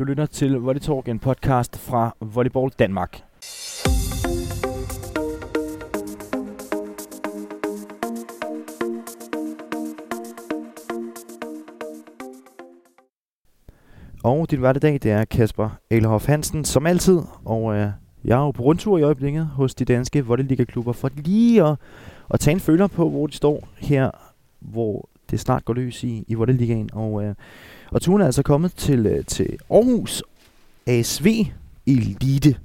Du lytter til Volley Talk, en podcast fra Volleyball Danmark. Og din hverdag, det er Kasper Elhoff Hansen, som altid. Og øh, jeg er jo på rundtur i øjeblikket hos de danske volleyliga-klubber for lige at, at tage en føler på, hvor de står her, hvor det snart går løs i, i volleyligaen. Og, øh, og turen er altså kommet til, øh, til Aarhus ASV Elite,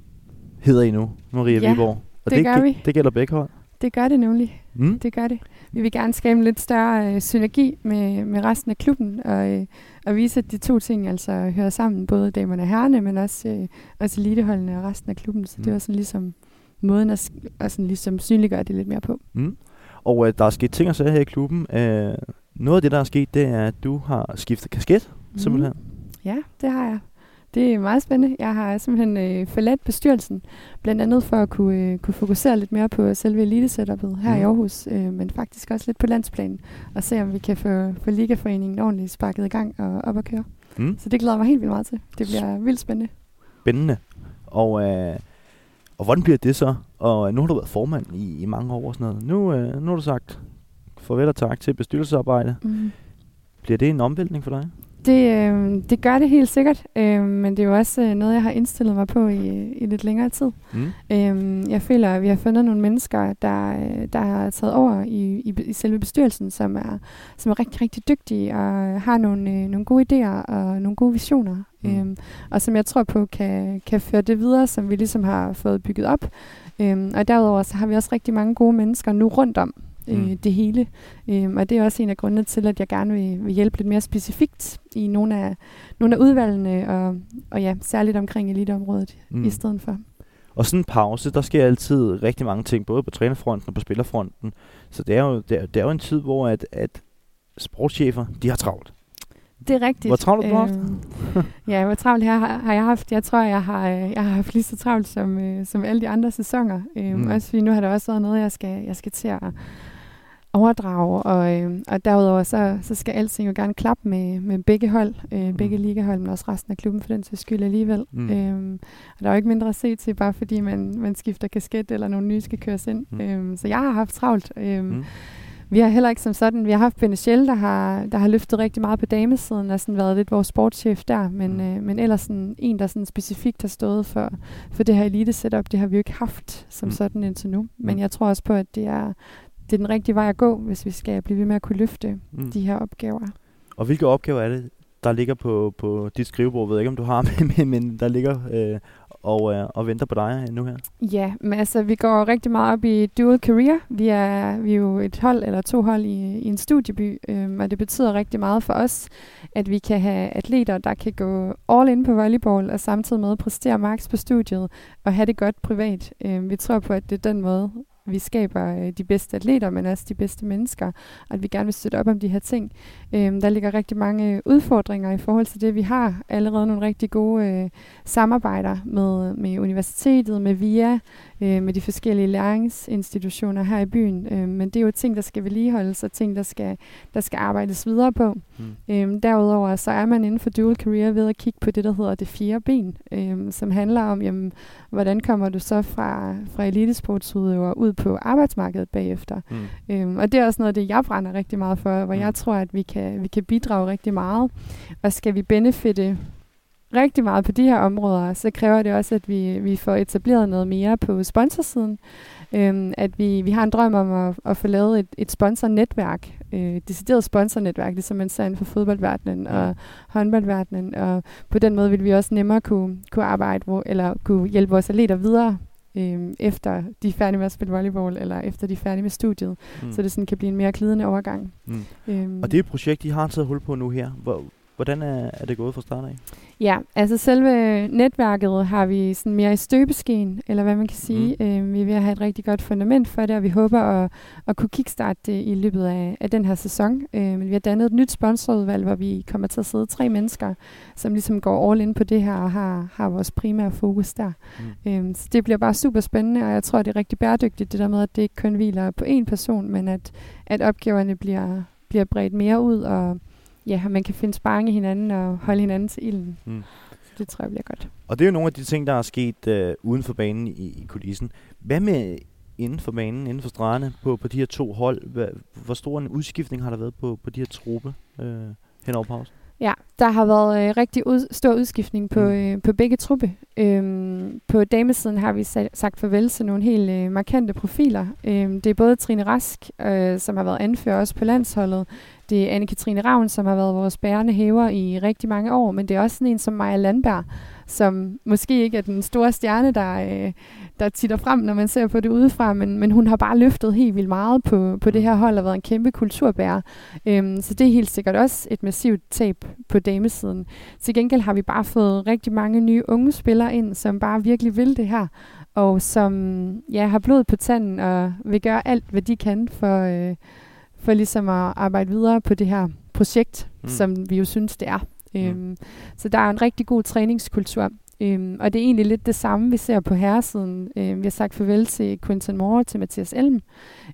hedder I nu, Maria Ja, Viborg. Og det gør gæ- vi. Det gælder begge hold. Det gør det nemlig. Mm. Det gør det. Vi vil gerne skabe en lidt større øh, synergi med, med resten af klubben, og, øh, og vise, at de to ting altså hører sammen, både damerne og herrerne, men også, øh, også eliteholdene og resten af klubben. Så Mm. det var sådan ligesom måden at, at sådan ligesom synliggøre det lidt mere på. Mm. Og øh, der er sket ting og sager her i klubben. Øh, noget af det, der er sket, det er, at du har skiftet kasket, simpelthen. Ja, det har jeg. Det er meget spændende. Jeg har simpelthen øh, forladt bestyrelsen, blandt andet for at kunne, øh, kunne fokusere lidt mere på selve elitesetupet her Mhm. i Aarhus, øh, men faktisk også lidt på landsplanen, og se om vi kan få, få Ligaforeningen ordentligt sparket i gang og op at køre. Mm. Så det glæder jeg mig helt vildt meget til. Det bliver vildt spændende. Spændende. Og, øh, og hvordan bliver det så? Og øh, nu har du været formand i, i mange år og sådan noget. Nu, øh, nu har du sagt farvel og tak til bestyrelsesarbejde. Mm. Bliver det en omvæltning for dig? Det, øh, det gør det helt sikkert, øh, men det er jo også øh, noget, jeg har indstillet mig på i, i lidt længere tid. Mm. Øhm, jeg føler, at vi har fundet nogle mennesker, der, øh, der har taget over i, i, i selve bestyrelsen, som er, som er rigtig, rigtig dygtige og har nogle, øh, nogle gode idéer og nogle gode visioner. Mm. Øhm, og som jeg tror på kan, kan føre det videre, som vi ligesom har fået bygget op. Øhm, og derudover så har vi også rigtig mange gode mennesker nu rundt om øh, Mm. det hele. Øhm, og det er også en af grundene til, at jeg gerne vil, vil hjælpe lidt mere specifikt i nogle af, nogle af udvalgene, og, og ja, særligt omkring eliteområdet Mm. i stedet for. Og sådan en pause, der sker altid rigtig mange ting, både på trænerfronten og på spillerfronten. Så det er jo, det er, det er jo en tid, hvor at, at sportschefer, de har travlt. Det er rigtigt. Hvor travlt har du haft? Øhm, ja, hvor travlt her har, har jeg haft. Jeg tror, jeg har, øh, jeg har haft lige så travlt som, øh, som alle de andre sæsoner. Mm. mm. Også fordi nu har der også været noget, jeg skal, jeg skal til at overdrage. Og, øh, og derudover så, så skal alting jo gerne klappe med, med begge hold. Øh, begge Mm. ligahold, men også resten af klubben for den sags skyld alligevel. Mm. Øhm, og der er jo ikke mindre at se til, bare fordi man, man skifter kasket, eller nogle nye skal køres ind. Mm. Øhm, så jeg har haft travlt. Øhm, Mm. vi har heller ikke som sådan, vi har haft Benechel, der har, der har løftet rigtig meget på damesiden, og sådan været lidt vores sportschef der, men, Mm. øh, men ellers sådan, en, der sådan specifikt har stået for, for det her elite setup, det har vi jo ikke haft som Mm. sådan indtil nu. Men jeg tror også på, at det er, det er den rigtige vej at gå, hvis vi skal blive ved med at kunne løfte Mm. de her opgaver. Og hvilke opgaver er det, der ligger på, på dit skrivebord? Jeg ved ikke, om du har, men, men, der ligger øh, og, øh, og venter på dig nu her. Ja, men altså, vi går rigtig meget op i dual career. Vi er, vi er jo et hold eller to hold i, i en studieby, øhm, og det betyder rigtig meget for os, at vi kan have atleter, der kan gå all in på volleyball, og samtidig med præstere max på studiet, og have det godt privat. Øhm, vi tror på, at det er den måde, vi skaber øh, de bedste atleter, men også de bedste mennesker, og at vi gerne vil støtte op om de her ting. Øh, der ligger rigtig mange øh, udfordringer i forhold til det. Vi har allerede nogle rigtig gode øh, samarbejder med, med universitetet, med VIA, øh, med de forskellige læringsinstitutioner her i byen. Øh, men det er jo ting, der skal vedligeholdes, og ting, der skal, der skal arbejdes videre på. Mm. Øhm, derudover så er man inden for dual career ved at kigge på det, der hedder det fjerde ben, øhm, som handler om, jamen, hvordan kommer du så fra, fra elitesportsudøver ud på arbejdsmarkedet bagefter. Mm. Øhm, og det er også noget af det, jeg brænder rigtig meget for, hvor Mm. jeg tror, at vi kan, vi kan bidrage rigtig meget. Og skal vi benefitte rigtig meget på de her områder, så kræver det også, at vi, vi får etableret noget mere på sponsorsiden. Øhm, at vi, vi har en drøm om at, at få lavet et, et sponsornetværk, øh, decideret sponsornetværk, ligesom man ser inden for fodboldverdenen og håndboldverdenen. Og på den måde vil vi også nemmere kunne, kunne arbejde, hvor, eller kunne hjælpe vores atleter videre øhm, efter de er færdige med at spille volleyball, eller efter de er færdige med studiet, mm. så det sådan kan blive en mere glidende overgang. Mm. Øhm, Og det er et projekt, I har taget hul på nu her. Hvor, hvordan er, er det gået fra start af? Ja, altså selve netværket har vi sådan mere i støbeskeen, eller hvad man kan sige. Mm. Øhm, vi er ved at have et rigtig godt fundament for det, og vi håber at, at kunne kickstarte det i løbet af, af den her sæson. Øhm, vi har dannet et nyt sponsorudvalg, hvor vi kommer til at sidde tre mennesker, som ligesom går all in på det her og har, har vores primære fokus der. Mm. Øhm, så det bliver bare super spændende, og jeg tror, det er rigtig bæredygtigt, det der med, at det ikke kun hviler på én person, men at, at opgaverne bliver, bliver bredt mere ud, og ja, man kan finde sparring i hinanden og holde hinanden til ilden. Mm. det tror jeg bliver godt. Og det er jo nogle af de ting, der er sket øh, uden for banen i, i kulissen. Hvad med inden for banen, inden for stregerne på, på de her to hold? Hvor, hvor stor en udskiftning har der været på, på de her truppe øh, hen over pausen? Ja, der har været øh, rigtig ud, stor udskiftning på, mm. øh, på begge truppe. Øhm, på damesiden har vi sagt farvel til nogle helt øh, markante profiler. Øhm, det er både Trine Rask, øh, som har været anfører også på landsholdet. Det er Anne-Katrine Ravn, som har været vores bærende hæver i rigtig mange år. Men det er også sådan en som Maja Landberg, som måske ikke er den store stjerne, der, øh, der titter frem, når man ser på det udefra, men, men hun har bare løftet helt vildt meget på, på det her hold og været en kæmpe kulturbærer. Øhm, så det er helt sikkert også et massivt tab på damesiden. Til gengæld har vi bare fået rigtig mange nye unge spillere ind, som bare virkelig vil det her, og som ja, har blod på tanden og vil gøre alt, hvad de kan for, øh, for ligesom at arbejde videre på det her projekt, mm. som vi jo synes, det er. Mm. Øhm, så der er en rigtig god træningskultur. Øhm, og det er egentlig lidt det samme, vi ser på herresiden. Øhm, vi har sagt farvel til Quinton Moore og til Mathias Elm,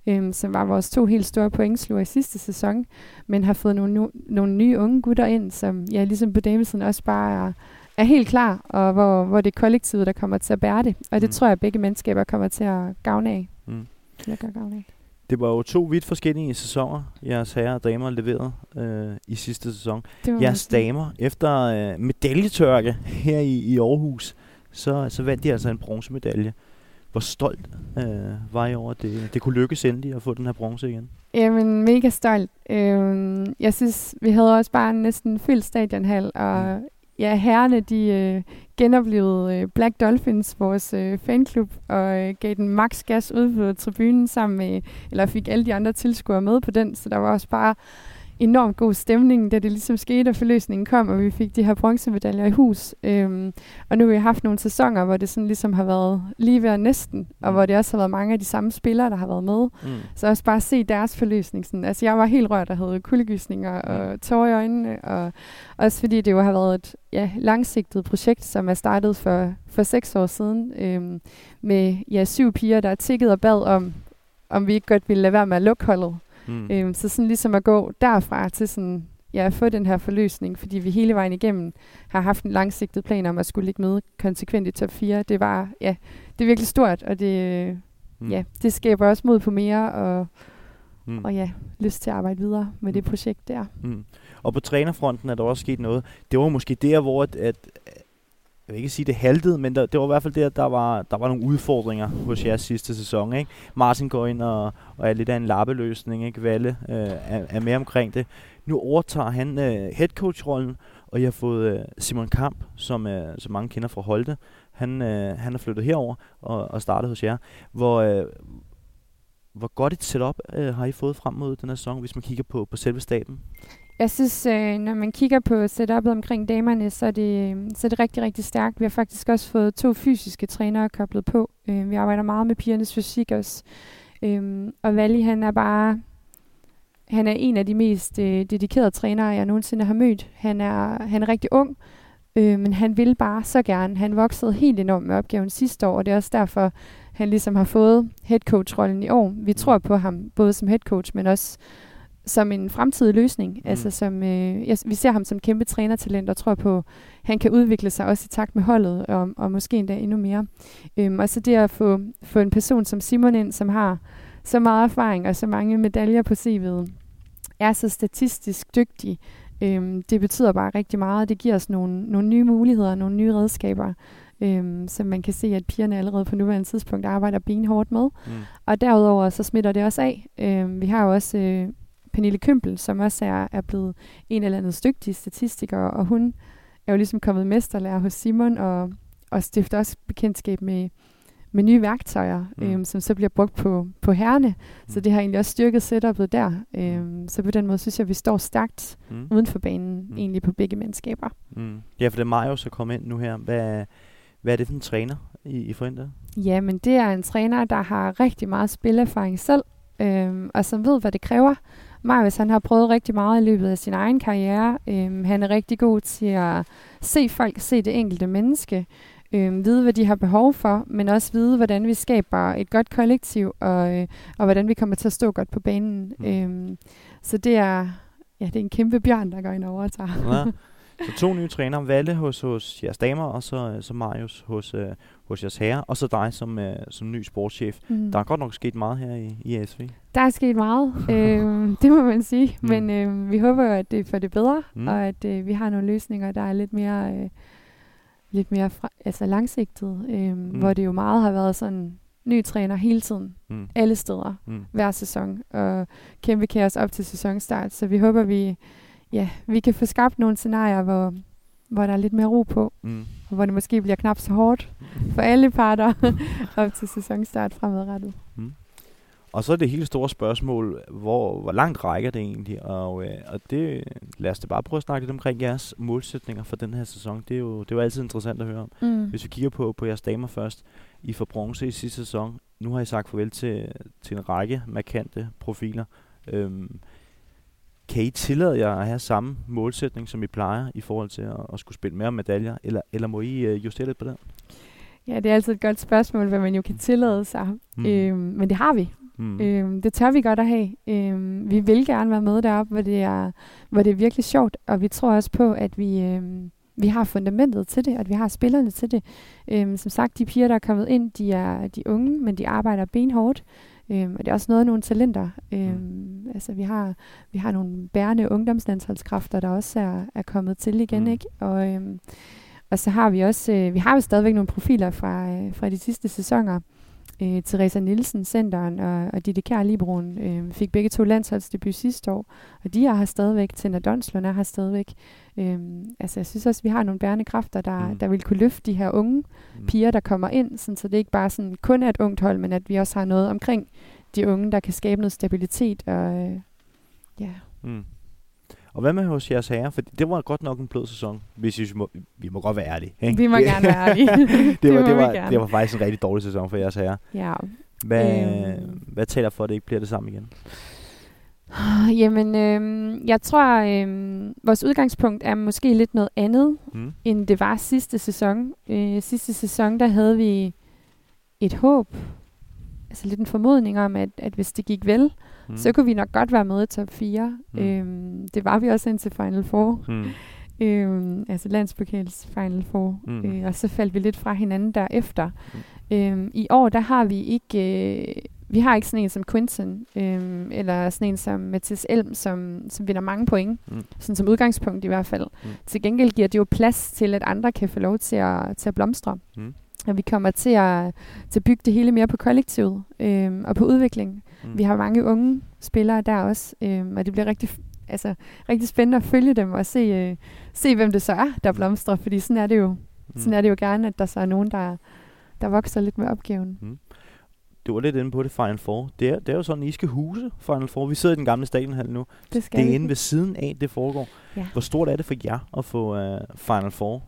øhm, som var vores to helt store pointsluger i sidste sæson, men har fået nogle, nogle nye unge gutter ind, som ja, ligesom på damesiden også bare er, er helt klar, og hvor, hvor det er kollektivet, der kommer til at bære det. Og det mm. tror jeg, at begge mandskaber kommer til at gavne af. Mm. Til at gøre gavne af. Det var jo to vidt forskellige sæsoner, jeres herrer og damer leverede øh, i sidste sæson. Jeres damer, efter øh, medaljetørke her i, i Aarhus, så, så vandt de altså en bronzemedalje. Hvor stolt øh, var I over, at det, det kunne lykkes endelig at få den her bronze igen? Jamen, mega stolt. Øh, jeg synes, vi havde også bare en næsten fyldt stadionhal, og mm ja, herrene de øh, genoplevede øh, Black Dolphins, vores øh, fanklub, og øh, gav den max gas ud på tribunen sammen med, eller fik alle de andre tilskuere med på den, så der var også bare enormt god stemning, da det ligesom skete, og forløsningen kom, og vi fik de her bronzemedaljer i hus. Øhm, og nu har vi haft nogle sæsoner, hvor det sådan ligesom har været lige ved næsten, mm. og hvor det også har været mange af de samme spillere, der har været med. Mm. Så også bare se deres forløsning. Sådan, altså jeg var helt rørt, der havde kuldegysninger og tårer i øjnene, og også fordi det jo har været et ja, langsigtet projekt, som er startet for, for seks år siden, øhm, med ja, syv piger, der er tikket og bad om, om vi ikke godt ville lade være med at lukke holdet. Mm. Øhm, så sådan ligesom at gå derfra til sådan, ja, at få den her forløsning, fordi vi hele vejen igennem har haft en langsigtet plan om at skulle ligge med konsekvent i top 4. Det var, ja, det er virkelig stort, og det, mm. ja, det skaber også mod på mere, og, mm. og ja, lyst til at arbejde videre med mm. det projekt der. Mm. Og på trænerfronten er der også sket noget. Det var måske der, hvor at, at jeg vil ikke sige, det haltede, men der, det var i hvert fald det, at der var, der var nogle udfordringer hos jeres sidste sæson. Ikke? Martin går ind og, og er lidt af en lappeløsning. Ikke? Valle øh, er, er med omkring det. Nu overtager han øh, headcoach-rollen, og jeg har fået øh, Simon Kamp, som, øh, som mange kender fra Holte. Han, øh, han er flyttet herover og, og startet hos jer. Hvor, øh, hvor godt et setup øh, har I fået frem mod den her sæson, hvis man kigger på, på selve staben? Jeg synes, øh, når man kigger på setupet omkring damerne, så er, det, øh, så er det rigtig, rigtig stærkt. Vi har faktisk også fået to fysiske trænere koblet på. Øh, vi arbejder meget med pigernes fysik også. Øh, og Vali, han er bare... Han er en af de mest øh, dedikerede trænere, jeg nogensinde har mødt. Han er, han er rigtig ung, øh, men han vil bare så gerne. Han voksede helt enormt med opgaven sidste år, og det er også derfor, han ligesom har fået headcoach-rollen i år. Vi tror på ham, både som headcoach, men også som en fremtidig løsning. Mm. Altså som, øh, jeg, vi ser ham som kæmpe trænertalent og tror på, at han kan udvikle sig også i takt med holdet, og, og måske endda endnu mere. Øhm, og så det at få, få en person som Simon ind, som har så meget erfaring og så mange medaljer på CV'et, er så statistisk dygtig. Øhm, det betyder bare rigtig meget. Det giver os nogle, nogle nye muligheder, nogle nye redskaber, øhm, som man kan se, at pigerne allerede på nuværende tidspunkt arbejder benhårdt med. Mm. Og derudover så smitter det også af. Øhm, vi har jo også øh, Pernille Kømpel, som også er, er blevet en eller anden dygtig statistiker, og hun er jo ligesom kommet mesterlærer hos Simon, og, og stifter også bekendtskab med, med nye værktøjer, mm. øhm, som så bliver brugt på, på herrene. Mm. Så det har egentlig også styrket setupet der. Øhm, så på den måde synes jeg, at vi står stærkt mm. uden for banen, mm. egentlig på begge mandskaber. Mm. Ja, for det er Mario så kommet ind nu her. Hvad, hvad er det for en træner, I, I forhindrer? Ja, men det er en træner, der har rigtig meget spillerfaring selv, øhm, og som ved, hvad det kræver Marius han har prøvet rigtig meget i løbet af sin egen karriere. Øhm, han er rigtig god til at se folk, se det enkelte menneske, øhm, vide, hvad de har behov for, men også vide, hvordan vi skaber et godt kollektiv, og, øh, og hvordan vi kommer til at stå godt på banen. Mm. Øhm, så det er, ja, det er en kæmpe bjørn, der går ind over og tager. Ja. Så to nye trænere, Valle hos, hos jeres damer, og så, så Marius hos, øh, hos jeres herrer, og så dig som, øh, som ny sportschef. Mm. Der er godt nok sket meget her i, i ASV. Der er sket meget, øh, det må man sige. Mm. Men øh, vi håber jo, at det får det bedre, Mm. mm. og at øh, vi har nogle løsninger, der er lidt mere, øh, lidt mere fra, altså langsigtede. Øh, mm. Hvor det jo meget har været sådan ny træner hele tiden, Mm. alle steder, Mm. hver sæson, og kæmpe kaos op til sæsonstart. Så vi håber, vi, ja, vi kan få skabt nogle scenarier, hvor, hvor der er lidt mere ro på, Mm. og hvor det måske bliver knap så hårdt for alle parter op til sæsonstart fremadrettet. Og så er det hele store spørgsmål, hvor, hvor langt rækker det egentlig? Og, øh, og det, lad os da bare prøve at snakke lidt omkring jeres målsætninger for den her sæson. Det er jo, det er jo altid interessant at høre om. Mm. Hvis vi kigger på, på jeres damer først. I får bronze i sidste sæson. Nu har I sagt farvel til, til en række markante profiler. Øhm, kan I tillade jer at have samme målsætning, som I plejer, i forhold til at, at skulle spille mere medaljer? Eller, eller må I øh, justere lidt på den? Ja, det er altid et godt spørgsmål, hvad man jo kan tillade sig. Mm. Mm. Øhm, men det har vi. Mm. Øhm, det tør vi godt at have. Øhm, vi vil gerne være med deroppe, hvor det, er, hvor det er virkelig sjovt, og vi tror også på, at vi, øhm, vi har fundamentet til det, at vi har spillerne til det. Øhm, som sagt, de piger, der er kommet ind, de er de unge, men de arbejder benhårdt. Øhm, og det er også noget af nogle talenter. Øhm, mm. Altså, vi har, vi har nogle bærende ungdomslandsholdskræfter, der også er, er kommet til igen, Mm. ikke? Og, øhm, og så har vi også, øh, vi har jo stadigvæk nogle profiler fra, øh, fra de sidste sæsoner. Øh, Teresa Nielsen, centeren, og, og Ditte Kjær Libroen øh, fik begge to landsholdsdebut sidste år, og de er her stadigvæk. Tina Donslund er her stadigvæk. Øh, altså, jeg synes også, vi har nogle bærende kræfter, der, mm. der vil kunne løfte de her unge Mm. piger, der kommer ind, sådan, så det ikke bare sådan, kun er et ungt hold, men at vi også har noget omkring de unge, der kan skabe noget stabilitet. Og, øh, ja. Mm. Og hvad med hos jeres herrer? For det var godt nok en blød sæson, hvis I må, vi må godt være ærlige. Ikke? Vi må gerne være ærlige. det, Det var, det, var, det var faktisk en rigtig dårlig sæson for jeres herrer. ja. Hvad, Øhm. hvad taler for, at det ikke bliver det samme igen? Jamen, øh, jeg tror, øh, vores udgangspunkt er måske lidt noget andet, Mm. end det var sidste sæson. Øh, sidste sæson, der havde vi et håb, altså lidt en formodning om, at, at hvis det gik vel, Mm. så kunne vi nok godt være med i top 4. Mm. Øhm, det var vi også indtil Final Four, Mm. øhm, altså landspokals Final Four, mm. øh, og så faldt vi lidt fra hinanden derefter. Mm. Øhm, I år, der har vi ikke... Øh, vi har ikke sådan en som Quinton, øhm, eller sådan en som Mathis Elm, som, som vinder mange point, Mm. sådan som udgangspunkt i hvert fald. Mm. Til gengæld giver det jo plads til, at andre kan få lov til at, til at blomstre. Mm. Og vi kommer til at, til at bygge det hele mere på kollektivet øhm, og på udvikling. Mm. Vi har mange unge spillere der også, øhm, og det bliver rigtig, altså, rigtig spændende at følge dem og se, øh, se, hvem det så er, der blomstrer. Fordi sådan er det jo, Mm. sådan er det jo gerne, at der så er nogen, der, der vokser lidt med opgaven. Du var lidt inde på det, Final Four. Det er, det er jo sådan, I skal huse Final Four. Vi sidder i den gamle stadionhal nu. Det skal Det er inde ved siden af, det foregår. Ja. Hvor stort er det for jer at få uh, Final Four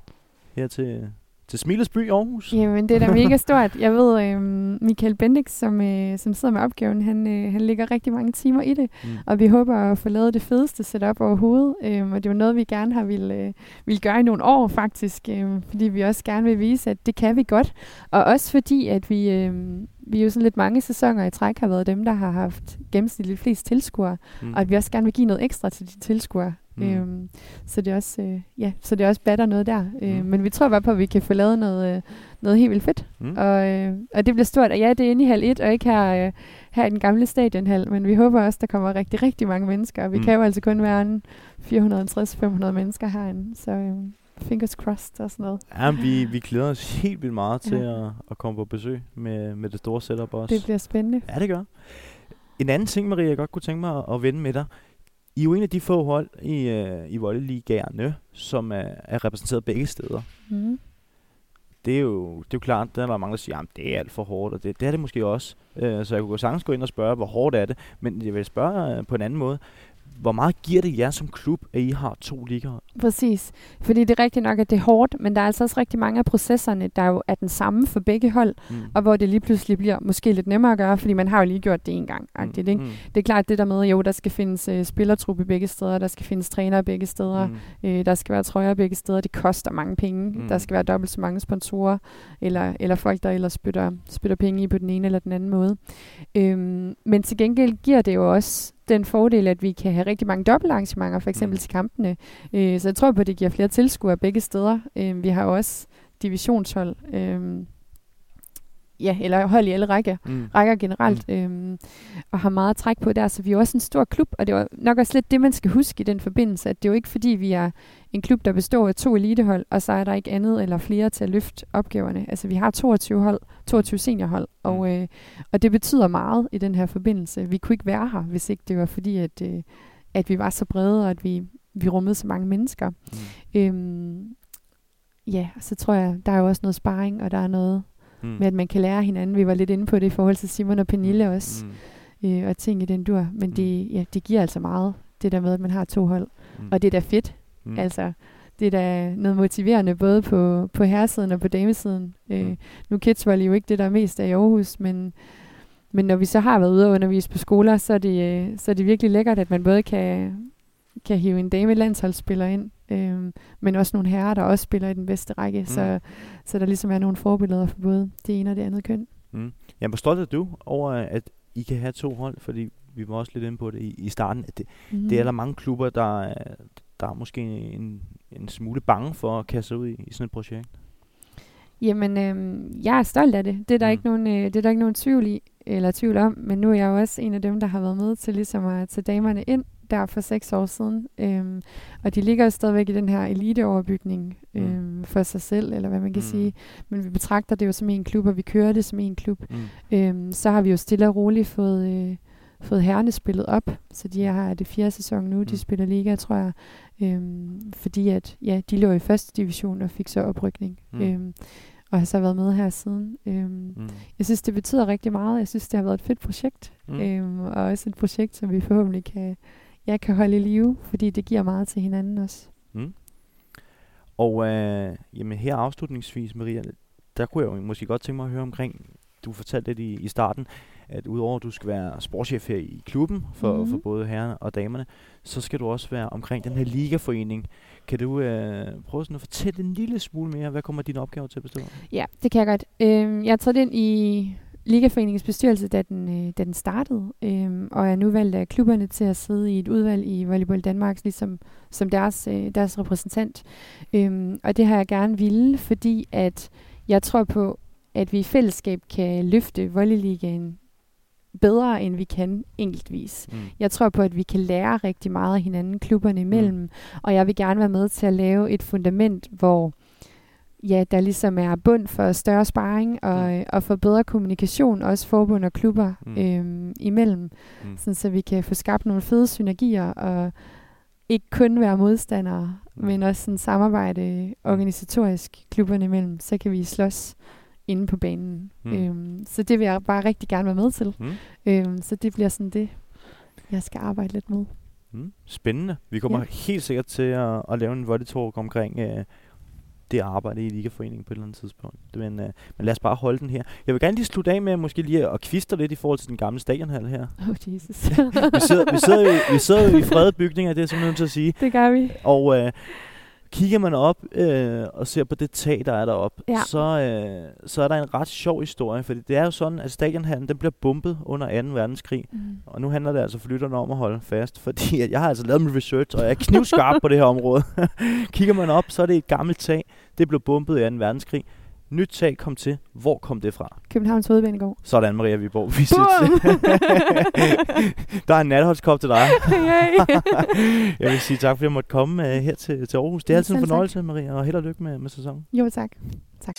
her til, til Smiles by Aarhus? Jamen, det er da mega stort. Jeg ved, øhm, Michael Bendix, som, øh, som sidder med opgaven, han, øh, han lægger rigtig mange timer i det. Mm. Og vi håber at få lavet det fedeste setup overhovedet. Øhm, og det er jo noget, vi gerne har ville, øh, ville gøre i nogle år faktisk. Øhm, fordi vi også gerne vil vise, at det kan vi godt. Og også fordi, at vi, øhm, vi jo sådan lidt mange sæsoner i træk har været dem, der har haft gennemsnitligt flest tilskuere. Mm. Og at vi også gerne vil give noget ekstra til de tilskuere. Mm. Mm. Øhm, så det er også, øh, ja, så det er også batter noget der. Mm. Øh, men vi tror bare på, at vi kan få lavet noget, øh, noget helt vildt fedt. Mm. Og, øh, og det bliver stort. Og ja, det er inde i hal 1, og ikke her, øh, her i den gamle stadionhal. Men vi håber også, der kommer rigtig, rigtig mange mennesker. Og vi Mm. mm. kan jo altså kun være en 450-500 mennesker herinde. Så øh, fingers crossed og sådan noget. Ja, vi, vi glæder os helt vildt meget til Ja. at, at komme på besøg med, med det store setup også. Det bliver spændende. Ja, det gør. En anden ting, Maria, jeg godt kunne tænke mig at, at vende med dig. I er jo en af de få hold i, øh, i voldeligaerne, som er, er repræsenteret begge steder. Mm. Det er jo, det er jo klart, der er der mange, der siger, at det er alt for hårdt, og det, det er det måske også. Øh, så jeg kunne gå sagtens gå ind og spørge, hvor hårdt er det. Men jeg vil spørge øh, på en anden måde. Hvor meget giver det jer som klub, at I har to ligaer? Præcis. Fordi det er rigtigt nok, at det er hårdt, men der er altså også rigtig mange af processerne, der jo er den samme for begge hold, Mm. og hvor det lige pludselig bliver måske lidt nemmere at gøre, fordi man har jo lige gjort det en gang. Mm. Ikke? Mm. Det er klart det der med, jo, der skal findes øh, spillertruppe begge steder, der skal findes trænere begge steder, Mm. øh, der skal være trøjer begge steder, det koster mange penge, mm. der skal være dobbelt så mange sponsorer, eller, eller folk, der ellers spytter, spytter penge i på den ene eller den anden måde. Øhm, men til gengæld giver det jo også den fordel, at vi kan have rigtig mange dobbeltarrangementer, for eksempel mm. til kampene. Øh, så jeg tror på, at det giver flere tilskuere begge steder. Øh, vi har også divisionshold. Øh, ja, eller hold i alle rækker, mm. rækker generelt, mm. øhm, og har meget træk på der. Så vi er også en stor klub, og det er nok også lidt det, man skal huske i den forbindelse, at det er jo ikke fordi, vi er en klub, der består af to elitehold, og så er der ikke andet eller flere til at løfte opgaverne. Altså vi har 22 hold, 22 seniorhold, mm. og, øh, og det betyder meget i den her forbindelse. Vi kunne ikke være her, hvis ikke det var fordi, at, øh, at vi var så brede, og at vi, vi rummede så mange mennesker. Mm. Øhm, ja, så tror jeg, der er jo også noget sparring, og der er noget mm. med at man kan lære hinanden. Vi var lidt inde på det i forhold til Simon og Pernille mm. også, mm. øh, og ting i den dur. Men mm. det, ja, det giver altså meget, det der med, at man har to hold. Mm. Og det er da fedt. Mm. Altså, det er da noget motiverende, både på, på herresiden og på damesiden. Øh, mm. Nu er jo ikke det, der er mest af i Aarhus, men, men når vi så har været ude og undervise på skoler, så er det, øh, så er det virkelig lækkert, at man både kan, kan hive en dame landsholdsspiller ind, øh, men også nogle herrer, der også spiller i den bedste række, mm. så, så der ligesom er nogle forbilleder for både det ene og det andet køn. Mm. Jamen, hvor stolt er du over, at I kan have to hold, fordi vi var også lidt inde på det i, i starten, at det, mm. det er der mange klubber, der, der er måske en, en smule bange for at kaste sig ud i, i sådan et projekt. Jamen, øh, jeg er stolt af det. Det er der, mm. ikke nogen, øh, det er der ikke nogen tvivl i, eller tvivl om, men nu er jeg jo også en af dem, der har været med til ligesom at tage damerne ind der for seks år siden. Øhm, og de ligger jo stadigvæk i den her eliteoverbygning mm. øhm, mm. for sig selv, eller hvad man kan mm. sige. Men vi betragter det jo som en klub, og vi kører det som en klub. Mm. Øhm, så har vi jo stille og roligt fået, øh, fået herrene spillet op, så de har det fjerde sæson nu, mm. de spiller liga, tror jeg. Øhm, fordi at, ja, de lå i første division og fik så oprykning. Mm. Øhm, og har så været med her siden. Øhm, mm. Jeg synes, det betyder rigtig meget. Jeg synes, det har været et fedt projekt. Mm. Øhm, og også et projekt, som vi forhåbentlig kan, jeg kan holde i live, fordi det giver meget til hinanden også. Mm. Og øh, jamen her afslutningsvis, Maria, der kunne jeg jo måske godt tænke mig at høre omkring, du fortalte lidt i, i starten, at udover at du skal være sportschef her i klubben for, mm-hmm. for både herrerne og damerne, så skal du også være omkring den her ligaforening. Kan du øh, prøve sådan at fortælle en lille smule mere, hvad kommer dine opgaver til at bestå Ja, det kan jeg godt. Øh, jeg er trådt ind i Ligaforeningens bestyrelse, da den, øh, da den startede, øh, og er nu valgt af klubberne til at sidde i et udvalg i Volleyball Danmark, ligesom som deres, øh, deres repræsentant. Øh, og det har jeg gerne ville, fordi at jeg tror på, at vi i fællesskab kan løfte volleyligaen bedre, end vi kan enkeltvis. Mm. Jeg tror på, at vi kan lære rigtig meget af hinanden, klubberne imellem, mm. og jeg vil gerne være med til at lave et fundament, hvor ja, der ligesom er bund for større sparring og, mm. og for bedre kommunikation, også forbund og klubber mm. øhm, imellem, mm. sådan, så vi kan få skabt nogle fede synergier og ikke kun være modstandere, mm. men også sådan samarbejde organisatorisk klubberne imellem, så kan vi slås inde på banen. Mm. Øhm, så det vil jeg bare rigtig gerne være med til. Mm. Øhm, så det bliver sådan det, jeg skal arbejde lidt med. Mm. Spændende. Vi kommer ja. helt sikkert til at, at lave en volley talk omkring øh, det arbejde i Ligaforeningen på et eller andet tidspunkt. Men, øh, men lad os bare holde den her. Jeg vil gerne lige slutte af med måske lige at kviste lidt i forhold til den gamle stadionhal her. Oh Jesus. vi, sidder, vi, sidder jo, vi sidder jo i fredede bygninger, det er simpelthen nødt til at sige. Det gør vi. Og øh, kigger man op øh, og ser på det tag, der er deroppe, ja. så, øh, så er der en ret sjov historie, fordi det er jo sådan, at stadionhallen den bliver bumpet under 2. verdenskrig, mm. og nu handler det altså for lytterne om at holde fast, fordi at jeg har altså lavet min research, og jeg er knivskarp på det her område. kigger man op, så er det et gammelt tag, det blev bumpet i 2. verdenskrig, Nyt tag kom til. Hvor kom det fra? Københavns Hovedbanegård. Sådan, Maria Viborg. Vi Der er en natholdskop til dig. jeg vil sige tak, fordi jeg måtte komme uh, her til, til Aarhus. Det er altid en fornøjelse, tak. Maria, og held og lykke med, med sæsonen. Jo, tak. Tak.